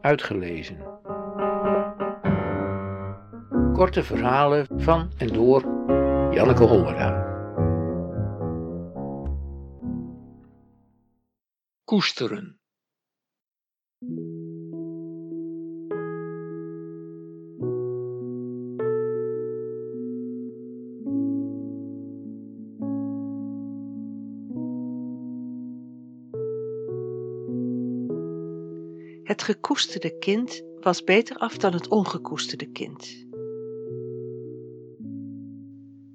Uitgelezen. Korte verhalen van en door Janneke Hollera. Koesteren. Het gekoesterde kind was beter af dan het ongekoesterde kind.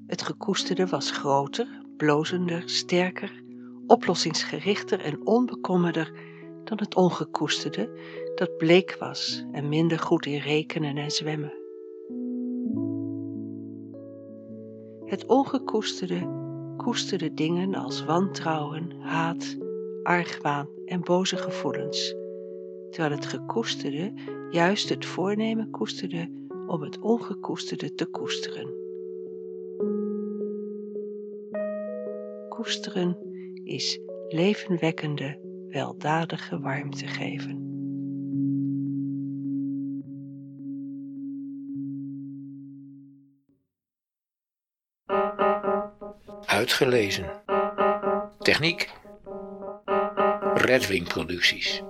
Het gekoesterde was groter, blozender, sterker, oplossingsgerichter en onbekommerder dan het ongekoesterde, dat bleek was en minder goed in rekenen en zwemmen. Het ongekoesterde koesterde dingen als wantrouwen, haat, argwaan en boze gevoelens terwijl het gekoesterde juist het voornemen koesterde om het ongekoesterde te koesteren. Koesteren is levenwekkende, weldadige warmte geven. Uitgelezen. Techniek. Redwing Producties.